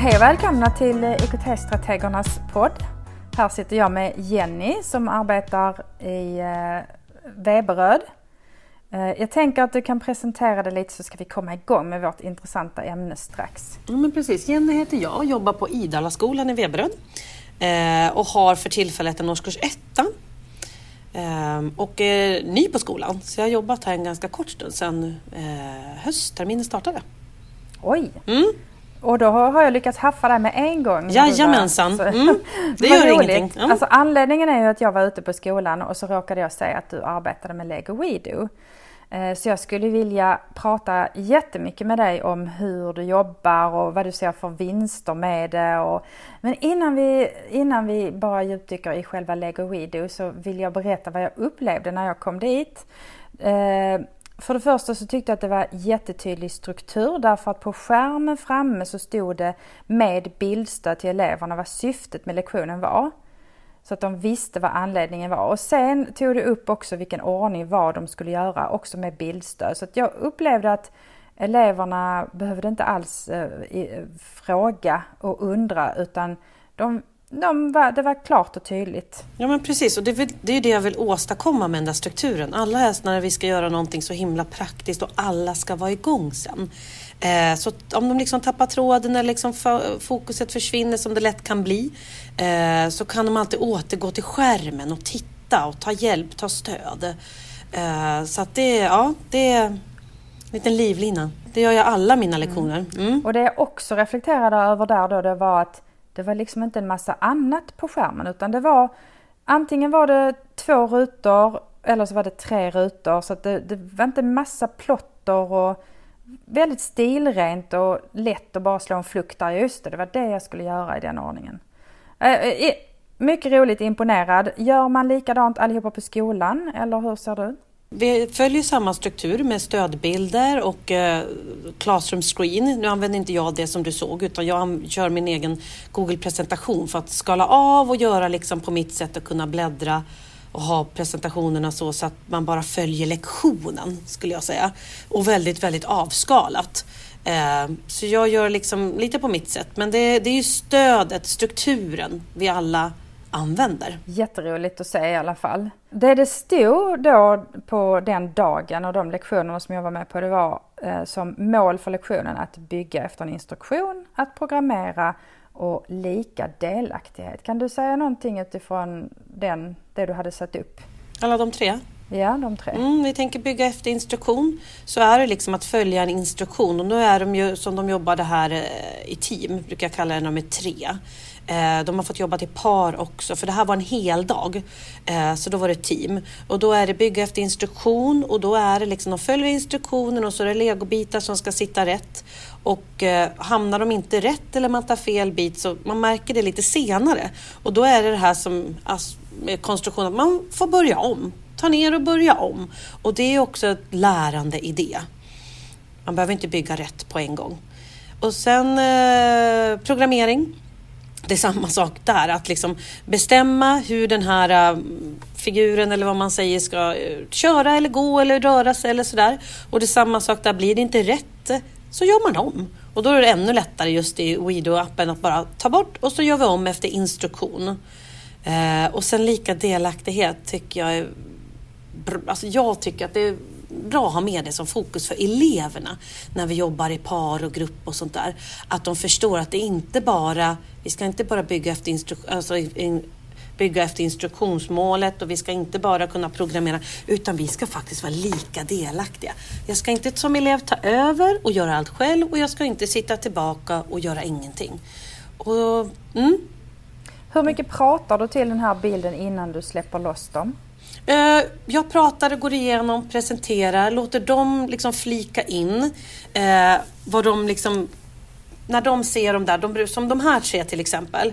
Hej och välkomna till IKT-strategernas podd. Här sitter jag med Jenny som arbetar i eh, Veberöd. Eh, jag tänker att du kan presentera det lite så ska vi komma igång med vårt intressanta ämne strax. Ja, men precis. Jenny heter jag, jobbar på Idalaskolan i Veberöd eh, och har för tillfället en årskurs etta Ehm, och är ny på skolan, så jag har jobbat här en ganska kort stund sedan eh, höstterminen startade. Oj! Mm. Och då har jag lyckats haffa dig med en gång. Jajamensan! Mm. Det gör ingenting. Mm. Alltså, anledningen är ju att jag var ute på skolan och så råkade jag säga att du arbetade med Lego WeDo. Eh, så jag skulle vilja prata jättemycket med dig om hur du jobbar och vad du ser för vinster med det. Och, men innan vi, innan vi bara djupdyker i själva Lego WeDo så vill jag berätta vad jag upplevde när jag kom dit. För det första så tyckte jag att det var jättetydlig struktur därför att på skärmen framme så stod det med bildstöd till eleverna vad syftet med lektionen var. Så att de visste vad anledningen var. Och sen tog det upp också vilken ordning vad de skulle göra, också med bildstöd. Så att jag upplevde att eleverna behövde inte alls eh, fråga och undra utan de, de var, det var klart och tydligt. Ja men precis och det, det är det jag vill åstadkomma med den där strukturen. Alla helst när vi ska göra någonting så himla praktiskt och alla ska vara igång sen. Eh, så om de liksom tappar tråden eller liksom fokuset försvinner som det lätt kan bli eh, så kan de alltid återgå till skärmen och titta och ta hjälp, ta stöd. Eh, så att det, ja, det är en liten livlina. Det gör jag alla mina mm. lektioner. Mm. Och det jag också reflekterade över där då det var att det var liksom inte en massa annat på skärmen utan det var antingen var det två rutor eller så var det tre rutor så att det, det var inte en massa plotter och väldigt stilrent och lätt att bara slå en flukt där. Just det, det var det jag skulle göra i den ordningen. Eh, eh, eh, mycket roligt, imponerad. Gör man likadant allihopa på skolan eller hur ser det ut? Vi följer samma struktur med stödbilder och eh, Classroom Screen. Nu använder inte jag det som du såg utan jag kör min egen Google-presentation för att skala av och göra liksom på mitt sätt och kunna bläddra och ha presentationerna så, så att man bara följer lektionen skulle jag säga. Och väldigt, väldigt avskalat. Eh, så jag gör liksom lite på mitt sätt. Men det, det är ju stödet, strukturen vi alla använder. Jätteroligt att se i alla fall. Det det stod då på den dagen och de lektionerna som jag var med på det var eh, som mål för lektionen att bygga efter en instruktion, att programmera och lika delaktighet. Kan du säga någonting utifrån den, det du hade satt upp? Alla de tre? Ja, de tre. Mm, vi tänker bygga efter instruktion. Så är det liksom att följa en instruktion och nu är de ju som de jobbade här eh, i team, brukar jag kalla det de är tre. Eh, de har fått jobba till par också, för det här var en hel dag. Eh, så då var det team. Och då är det bygga efter instruktion och då är det liksom, de följer instruktionen och så är det legobitar som ska sitta rätt. Och eh, hamnar de inte rätt eller man tar fel bit så man märker det lite senare. Och då är det det här som alltså, med konstruktion att man får börja om. Ta ner och börja om. Och det är också ett lärande i det. Man behöver inte bygga rätt på en gång. Och sen eh, programmering det är samma sak där, att liksom bestämma hur den här äh, figuren eller vad man säger ska äh, köra eller gå eller röra sig eller sådär. Och det är samma sak där, blir det inte rätt så gör man om. Och då är det ännu lättare just i Wido-appen att bara ta bort och så gör vi om efter instruktion. Eh, och sen lika delaktighet tycker jag är... Alltså jag tycker att det är bra att ha med det som fokus för eleverna när vi jobbar i par och grupp och sånt där. Att de förstår att det inte bara, vi ska inte bara bygga efter, instru alltså, in, bygga efter instruktionsmålet och vi ska inte bara kunna programmera utan vi ska faktiskt vara lika delaktiga. Jag ska inte som elev ta över och göra allt själv och jag ska inte sitta tillbaka och göra ingenting. Och, mm. Hur mycket pratar du till den här bilden innan du släpper loss dem? Eh, jag pratar, går igenom, presenterar, låter dem liksom flika in eh, vad de liksom, när de ser de där, de, som de här tre till exempel,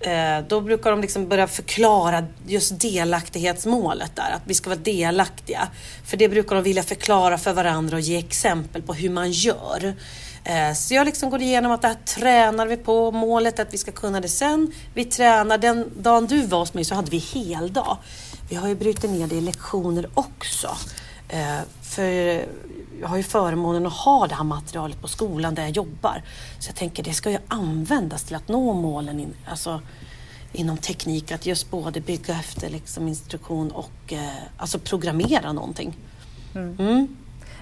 eh, då brukar de liksom börja förklara just delaktighetsmålet där, att vi ska vara delaktiga. För det brukar de vilja förklara för varandra och ge exempel på hur man gör. Eh, så jag liksom går igenom att det här tränar vi på, målet är att vi ska kunna det sen. Vi tränar, den dagen du var hos mig så hade vi heldag. Vi har ju brutit ner det i lektioner också. Eh, för jag har ju förmånen att ha det här materialet på skolan där jag jobbar. Så jag tänker det ska ju användas till att nå målen in, alltså, inom teknik. Att just både bygga efter liksom, instruktion och eh, alltså programmera någonting. Mm. Mm.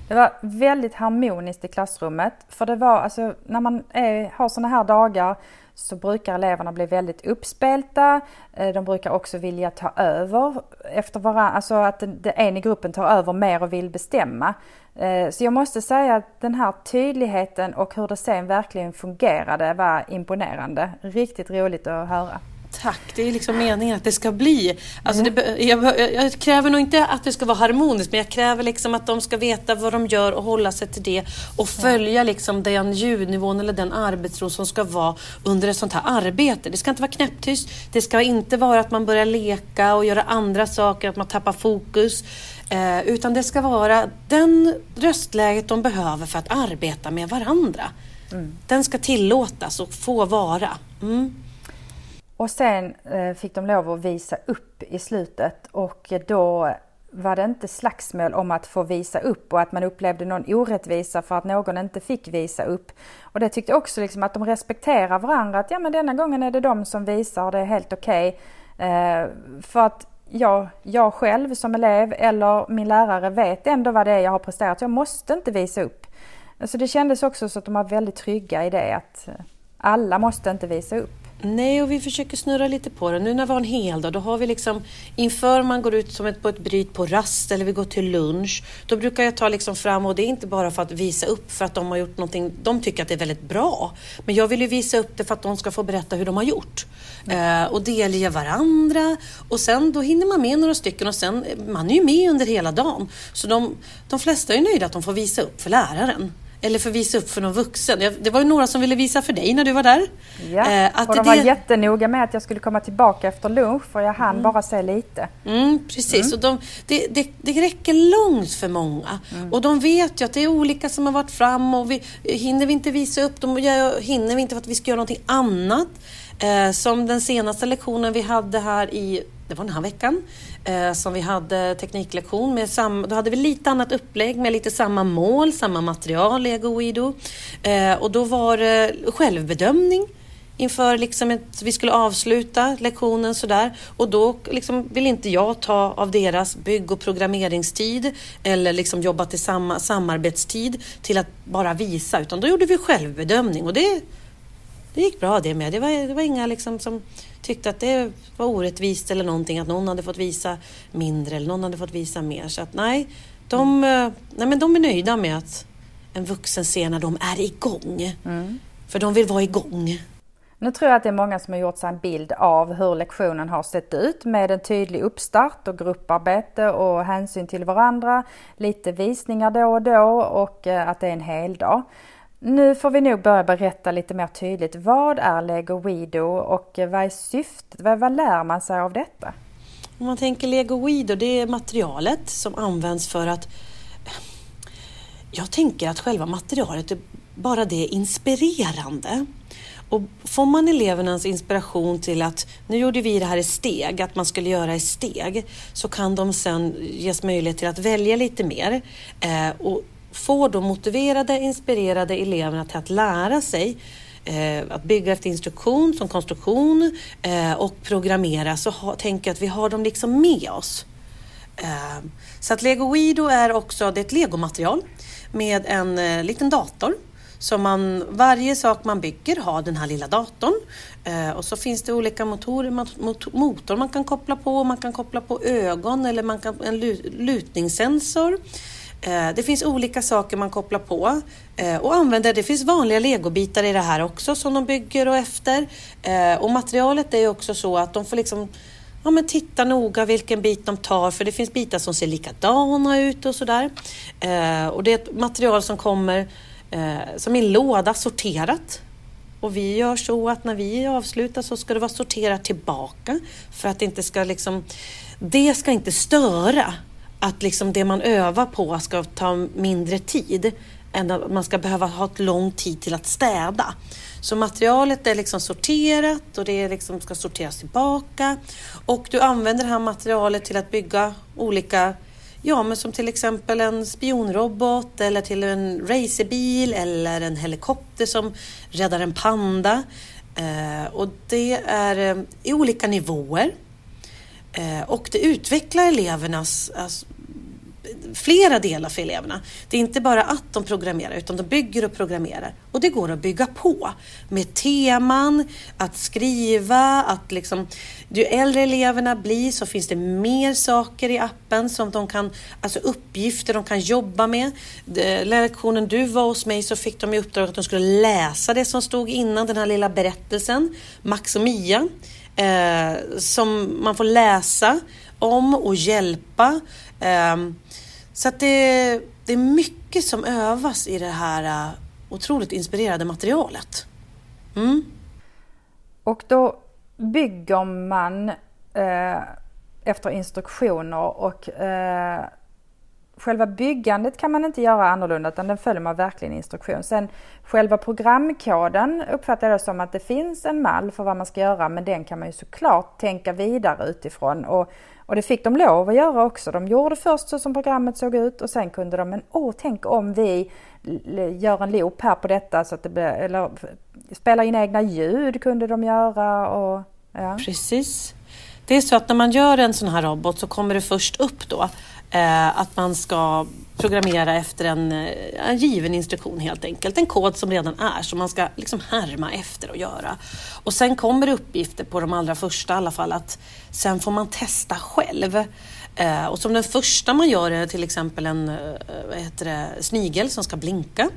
Det var väldigt harmoniskt i klassrummet. För det var alltså när man är, har sådana här dagar så brukar eleverna bli väldigt uppspelta. Eh, de brukar också vilja ta över efter varandra, alltså att en i gruppen tar över mer och vill bestämma. Eh, så jag måste säga att den här tydligheten och hur det sen verkligen fungerade var imponerande. Riktigt roligt att höra. Tack, det är liksom meningen att det ska bli. Alltså det, jag, jag, kräver nog inte att det ska vara harmoniskt men jag kräver liksom att de ska veta vad de gör och hålla sig till det och följa liksom den ljudnivån eller den arbetsro som ska vara under ett sånt här arbete. Det ska inte vara knäpptyst, det ska inte vara att man börjar leka och göra andra saker, att man tappar fokus. Eh, utan det ska vara den röstläget de behöver för att arbeta med varandra. Mm. Den ska tillåtas och få vara. Mm. Och sen eh, fick de lov att visa upp i slutet och då var det inte slagsmål om att få visa upp och att man upplevde någon orättvisa för att någon inte fick visa upp. Och det tyckte jag också liksom att de respekterar varandra, att ja men denna gången är det de som visar och det är helt okej. Okay. Eh, för att jag, jag själv som elev eller min lärare vet ändå vad det är jag har presterat. Jag måste inte visa upp. Så det kändes också så att de var väldigt trygga i det att eh, alla måste inte visa upp. Nej, och vi försöker snurra lite på det. Nu när vi har en hel dag, då har vi liksom inför man går ut som ett, på ett bryt på rast eller vi går till lunch, då brukar jag ta liksom fram och det är inte bara för att visa upp för att de har gjort någonting, de tycker att det är väldigt bra. Men jag vill ju visa upp det för att de ska få berätta hur de har gjort. Mm. Eh, och delge varandra och sen då hinner man med några stycken och sen, man är ju med under hela dagen. Så de, de flesta är nöjda att de får visa upp för läraren eller för att visa upp för någon vuxen. Det var ju några som ville visa för dig när du var där. Ja, eh, att och de var det... jättenoga med att jag skulle komma tillbaka efter lunch för jag hann mm. bara se lite. Mm, precis, mm. och de, det, det, det räcker långt för många. Mm. Och de vet ju att det är olika som har varit fram och vi, hinner vi inte visa upp dem, hinner vi inte för att vi ska göra någonting annat. Eh, som den senaste lektionen vi hade här i, det var den här veckan, eh, som vi hade tekniklektion med. Sam, då hade vi lite annat upplägg med lite samma mål, samma material, Lego Ido. Eh, och då var det självbedömning inför liksom att vi skulle avsluta lektionen sådär. Och då liksom vill inte jag ta av deras bygg och programmeringstid eller liksom jobba till samma samarbetstid till att bara visa, utan då gjorde vi självbedömning och det, det gick bra det med. Det var, det var inga liksom som tyckte att det var orättvist eller någonting, att någon hade fått visa mindre eller någon hade fått visa mer. Så att nej, de, mm. nej men de är nöjda med att en vuxen ser när de är igång. Mm. För de vill vara igång. Nu tror jag att det är många som har gjort sig en bild av hur lektionen har sett ut med en tydlig uppstart och grupparbete och hänsyn till varandra, lite visningar då och då och eh, att det är en hel dag. Nu får vi nog börja berätta lite mer tydligt. Vad är Lego Wido och vad är syftet? Vad, vad lär man sig av detta? Om man tänker Lego Wido, det är materialet som används för att... Jag tänker att själva materialet, bara det är inspirerande. Och får man elevernas inspiration till att nu gjorde vi det här i steg, att man skulle göra i steg, så kan de sen ges möjlighet till att välja lite mer. Eh, och får då motiverade, inspirerade eleverna till att lära sig eh, att bygga efter instruktion som konstruktion eh, och programmera så ha, tänker jag att vi har dem liksom med oss. Eh, så att Lego Wido är också det är ett legomaterial med en eh, liten dator så man, varje sak man bygger har den här lilla datorn eh, och så finns det olika motorer, mot, motor man kan koppla på. Man kan koppla på ögon eller man kan, en lutningssensor. Eh, det finns olika saker man kopplar på eh, och använder. Det finns vanliga legobitar i det här också som de bygger och efter. Eh, och materialet är också så att de får liksom ja, men titta noga vilken bit de tar för det finns bitar som ser likadana ut och sådär. Och det är ett material som kommer som i en låda sorterat. Och vi gör så att när vi avslutar så ska det vara sorterat tillbaka för att det inte ska liksom det ska inte störa att liksom det man övar på ska ta mindre tid än att man ska behöva ha ett lång tid till att städa. Så materialet är liksom sorterat och det liksom ska sorteras tillbaka och du använder det här materialet till att bygga olika Ja, men som till exempel en spionrobot eller till en racerbil eller en helikopter som räddar en panda. Eh, och det är eh, i olika nivåer. Eh, och det utvecklar elevernas, alltså, flera delar för eleverna. Det är inte bara att de programmerar utan de bygger och programmerar. Och det går att bygga på med teman, att skriva, att liksom ju äldre eleverna blir så finns det mer saker i appen som de kan, alltså uppgifter de kan jobba med. Lektionen du var hos mig så fick de i uppdrag att de skulle läsa det som stod innan den här lilla berättelsen, Max och Mia, eh, som man får läsa om och hjälpa. Eh, så att det, det är mycket som övas i det här eh, otroligt inspirerade materialet. Mm. Och då bygger man eh, efter instruktioner och eh, själva byggandet kan man inte göra annorlunda utan den följer man verkligen instruktion. Sen själva programkoden uppfattar jag som att det finns en mall för vad man ska göra men den kan man ju såklart tänka vidare utifrån och och det fick de lov att göra också. De gjorde först så som programmet såg ut och sen kunde de, men åh tänk om vi gör en loop här på detta så att det blir, eller spela in egna ljud kunde de göra och ja. Precis. Det är så att när man gör en sån här robot så kommer det först upp då eh, att man ska programmera efter en, eh, en, given instruktion helt enkelt. En kod som redan är som man ska liksom härma efter och göra. Och sen kommer det uppgifter på de allra första i alla fall att sen får man testa själv. Eh, och som den första man gör är till exempel en eh, vad heter det, snigel som ska blinka.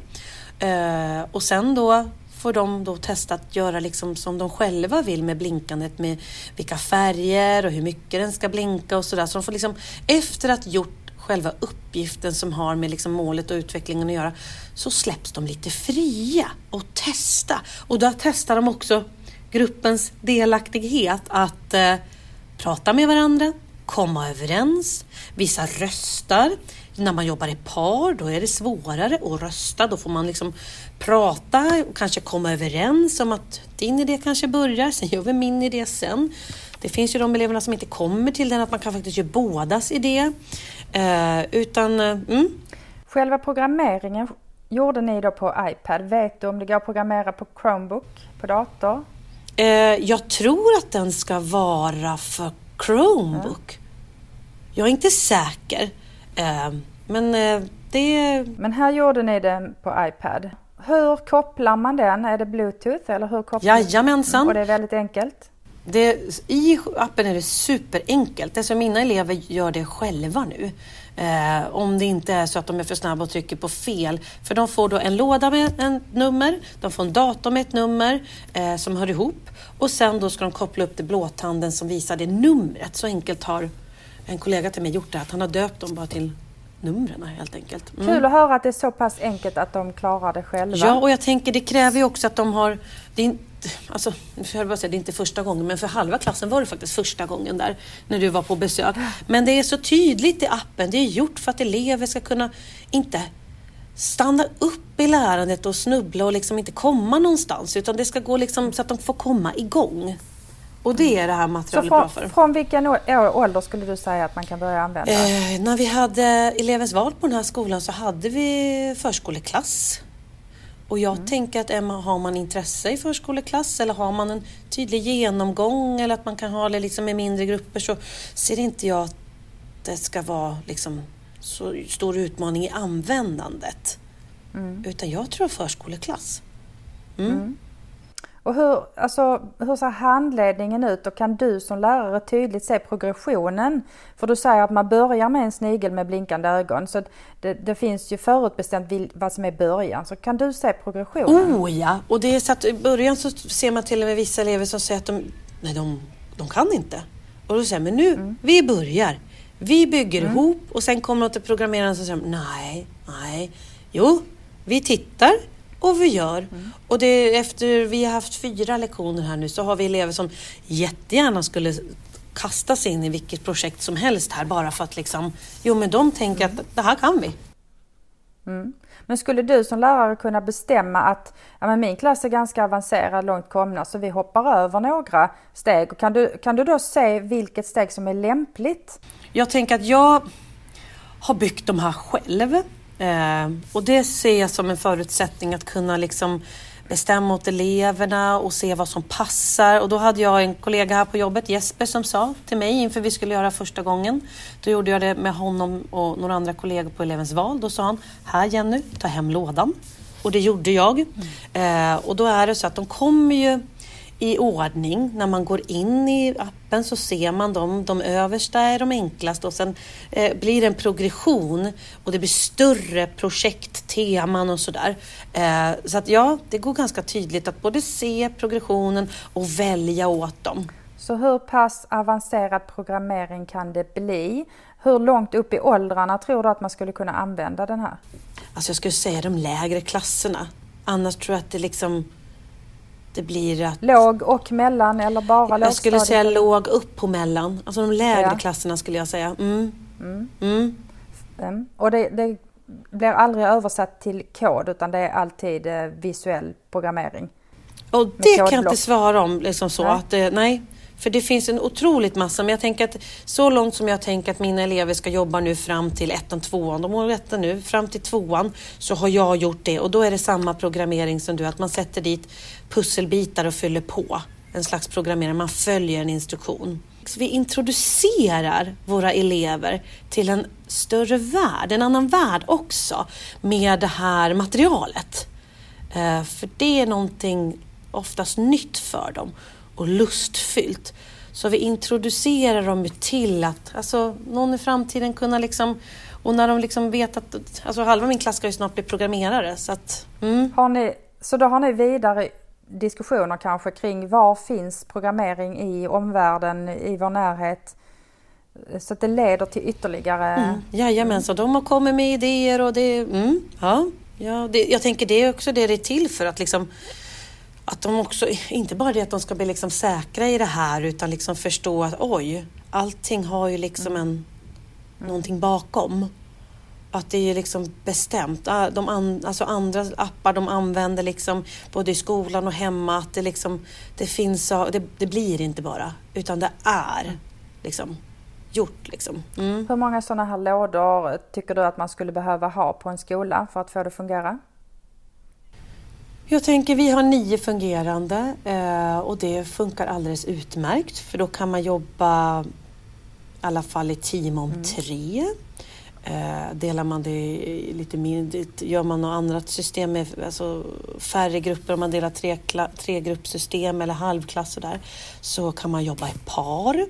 Eh, och sen då får de då testa att göra liksom som de själva vill med blinkandet med vilka färger och hur mycket den ska blinka och sådär. Så de får liksom efter att gjort själva uppgiften som har med liksom målet och utvecklingen att göra så släpps de lite fria och testa. Och då testar de också gruppens delaktighet att eh, prata med varandra, komma överens, vissa röstar. När man jobbar i par då är det svårare att rösta. Då får man liksom prata och kanske komma överens om att din idé kanske börjar, sen gör vi min idé sen. Det finns ju de eleverna som inte kommer till den, att man kan faktiskt göra bådas idé. Eh, utan, eh, mm. Själva programmeringen gjorde ni då på iPad. Vet du om det går att programmera på Chromebook, på dator? Eh, jag tror att den ska vara för Chromebook. Ja. Jag är inte säker. Eh, men eh, det... Men här gjorde ni den på iPad. Hur kopplar man den? Är det Bluetooth eller hur kopplar Jajamensan. Och det är väldigt enkelt? Det, I appen är det superenkelt. Alltså mina elever gör det själva nu. Eh, om det inte är så att de är för snabba och trycker på fel. För de får då en låda med ett nummer, de får en dator med ett nummer eh, som hör ihop och sen då ska de koppla upp det blåtanden som visar det numret. Så enkelt har en kollega till mig gjort det, att han har döpt dem bara till numren helt enkelt. Mm. Kul att höra att det är så pass enkelt att de klarar det själva. Ja, och jag tänker det kräver ju också att de har... Det är, alltså, jag bara säga, det är inte första gången, men för halva klassen var det faktiskt första gången där när du var på besök. Men det är så tydligt i appen, det är gjort för att elever ska kunna inte stanna upp i lärandet och snubbla och liksom inte komma någonstans utan det ska gå liksom så att de får komma igång. Och det är det här materialet från, bra för. Från vilken ålder skulle du säga att man kan börja använda? Eh, när vi hade elevens val på den här skolan så hade vi förskoleklass. Och jag mm. tänker att Emma, har man intresse i förskoleklass eller har man en tydlig genomgång eller att man kan ha det liksom i mindre grupper så ser inte jag att det ska vara liksom så stor utmaning i användandet. Mm. Utan jag tror förskoleklass. Mm. Och hur, alltså, hur ser handledningen ut och kan du som lärare tydligt se progressionen? För du säger att man börjar med en snigel med blinkande ögon så det, det finns ju förutbestämt vad som är början. Så kan du se progressionen? Oh ja, och det är så att i början så ser man till och med vissa elever som säger att de, nej, de, de kan inte. Och då säger man nu, mm. vi börjar. Vi bygger mm. ihop och sen kommer de till programmeraren och säger nej, nej, jo, vi tittar och vi gör. Mm. Och det, efter vi har haft fyra lektioner här nu så har vi elever som jättegärna skulle kasta sig in i vilket projekt som helst här bara för att liksom, jo men de tänker mm. att det här kan vi. Mm. Men skulle du som lärare kunna bestämma att ja, men min klass är ganska avancerad, långt komna, så vi hoppar över några steg. Kan du, kan du då se vilket steg som är lämpligt? Jag tänker att jag har byggt de här själv. Eh, och det ser jag som en förutsättning att kunna liksom bestämma åt eleverna och se vad som passar. Och då hade jag en kollega här på jobbet, Jesper, som sa till mig inför vi skulle göra första gången. Då gjorde jag det med honom och några andra kollegor på elevens val. Då sa han, här Jenny, ta hem lådan. Och det gjorde jag. Mm. Eh, och då är det så att de kommer ju i ordning. När man går in i appen så ser man dem. De översta är de enklaste och sen eh, blir det en progression och det blir större projektteman och sådär. Eh, så att ja, det går ganska tydligt att både se progressionen och välja åt dem. Så hur pass avancerad programmering kan det bli? Hur långt upp i åldrarna tror du att man skulle kunna använda den här? Alltså jag skulle säga de lägre klasserna. Annars tror jag att det liksom det blir att... Låg och mellan eller bara lågstadiet? Jag skulle säga låg upp på mellan. Alltså de lägre ja. klasserna skulle jag säga. Mm. Mm. Mm. Och det, det, blir aldrig översatt till kod utan det är alltid eh, visuell programmering? Och det kan jag inte svara om liksom så. Nej. Att, eh, nej. För det finns en otroligt massa, men jag tänker att så långt som jag tänker att mina elever ska jobba nu fram till ettan, tvåan, de går ettan nu, fram till tvåan så har jag gjort det och då är det samma programmering som du, att man sätter dit pusselbitar och fyller på. En slags programmering, man följer en instruktion. Så vi introducerar våra elever till en större värld, en annan värld också med det här materialet. Eh, för det är någonting oftast nytt för dem och lustfyllt. Så vi introducerar dem till att alltså, någon i framtiden kunna liksom och när de liksom vet att alltså halva min klass ska ju snart bli programmerare. Så, att, mm. har ni, så då har ni vidare diskussioner kanske kring var finns programmering i omvärlden, i vår närhet? Så att det leder till ytterligare... Mm. Jajamensan, de har kommit med idéer och det... Mm, ja, ja det, jag tänker det är också det det är till för att liksom att de också, inte bara det att de ska bli liksom säkra i det här utan liksom förstå att oj, allting har ju liksom en, mm. någonting bakom. Att det är liksom bestämt. Ah, de an, alltså andra appar de använder liksom både i skolan och hemma. Att det, liksom, det finns, det, det blir inte bara, utan det är liksom gjort. Liksom. Mm. Hur många sådana här lådor tycker du att man skulle behöva ha på en skola för att få det att fungera? Jag tänker vi har nio fungerande eh, och det funkar alldeles utmärkt för då kan man jobba i alla fall i team om mm. tre. Eh, delar man det lite mindre, gör man något annat system med alltså färre grupper, om man delar tre, tre gruppsystem eller halvklass och där, så kan man jobba i par.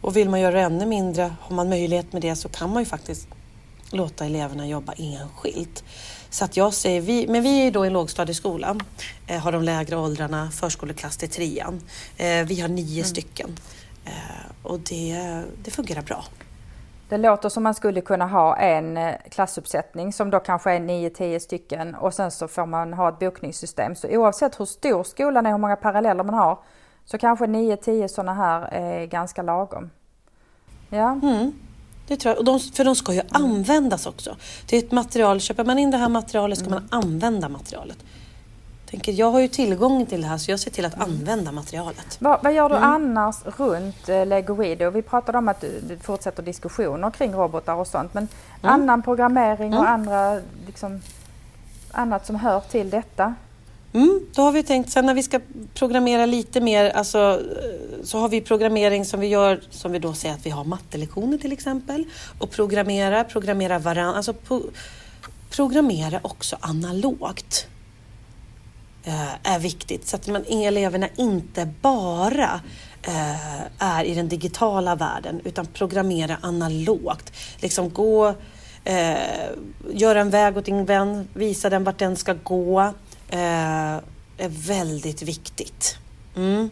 Och vill man göra det ännu mindre, har man möjlighet med det så kan man ju faktiskt låta eleverna jobba enskilt. Så att jag säger, vi, men vi är då i lågstadieskolan, eh, har de lägre åldrarna, förskoleklass till trean. Eh, vi har nio mm. stycken eh, och det, det fungerar bra. Det låter som man skulle kunna ha en eh, klassuppsättning som då kanske är 9-10 stycken och sen så får man ha ett bokningssystem. Så oavsett hur stor skolan är, hur många paralleller man har, så kanske 9-10 sådana här är ganska lagom. Ja. Mm. Det tror jag. Och de, för de ska ju mm. användas också. Det är ett material, köper man in det här materialet ska mm. man använda materialet. Tänker, jag har ju tillgång till det här så jag ser till att använda materialet. Vad, vad gör du mm. annars runt eh, Lego Video? Vi pratade om att du, du, fortsätter diskussioner kring robotar och sånt men mm. annan programmering och mm. andra, liksom, annat som hör till detta? Mm, då har vi tänkt, sen när vi ska programmera lite mer, alltså, eh, så har vi programmering som vi gör, som vi då säger att vi har mattelektioner till exempel. Och programmera, programmera varandra, alltså po- programmera också analogt. Eh, är viktigt så att man, eleverna inte bara eh, är i den digitala världen utan programmera analogt. Liksom gå, eh, göra en väg åt din vän, visa den vart den ska gå eh, är väldigt viktigt. Mm.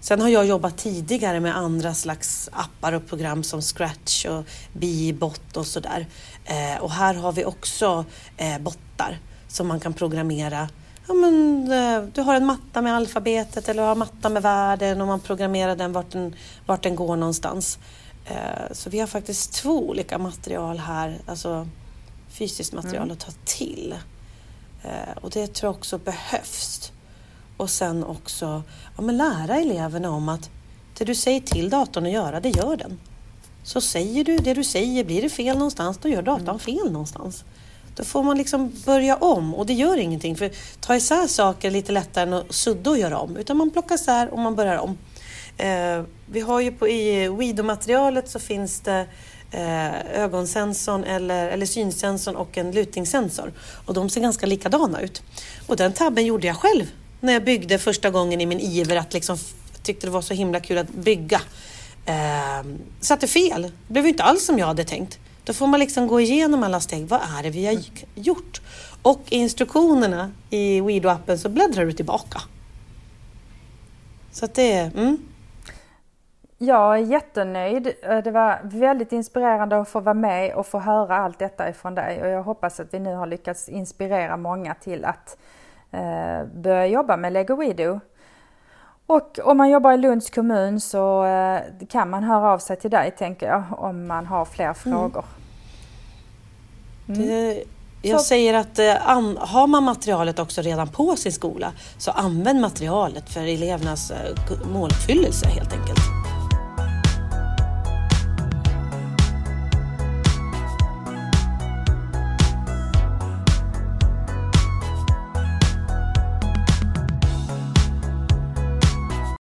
Sen har jag jobbat tidigare med andra slags appar och program som Scratch och Bibot och sådär. Eh, och här har vi också eh, bottar som man kan programmera. Ja, men, eh, du har en matta med alfabetet eller du har en matta med världen och man programmerar den vart den, vart den går någonstans. Eh, så vi har faktiskt två olika material här, alltså fysiskt material mm. att ta till. Eh, och det tror jag också behövs. Och sen också ja, men lära eleverna om att det du säger till datorn att göra, det gör den. så säger du det du säger. Blir det fel någonstans, då gör datorn fel någonstans. Då får man liksom börja om och det gör ingenting. För ta isär saker är lite lättare än att sudda och göra om. Utan man plockar isär och man börjar om. Eh, vi har ju på, i WIDO-materialet så finns det eh, ögonsensorn eller, eller synsensorn och en lutningssensor. Och de ser ganska likadana ut. Och den tabben gjorde jag själv när jag byggde första gången i min iver att liksom tyckte det var så himla kul att bygga. Eh, satte fel. Det blev inte alls som jag hade tänkt. Då får man liksom gå igenom alla steg. Vad är det vi har gjort? Och i instruktionerna i Weedo-appen så bläddrar du tillbaka. Så att det är... Mm. Jag är jättenöjd. Det var väldigt inspirerande att få vara med och få höra allt detta ifrån dig och jag hoppas att vi nu har lyckats inspirera många till att eh, börja jobba med Lego WeDo. Och om man jobbar i Lunds kommun så eh, kan man höra av sig till dig tänker jag om man har fler mm. frågor. Mm. Det, jag säger att eh, har man materialet också redan på sin skola så använd materialet för elevernas eh, måluppfyllelse helt enkelt.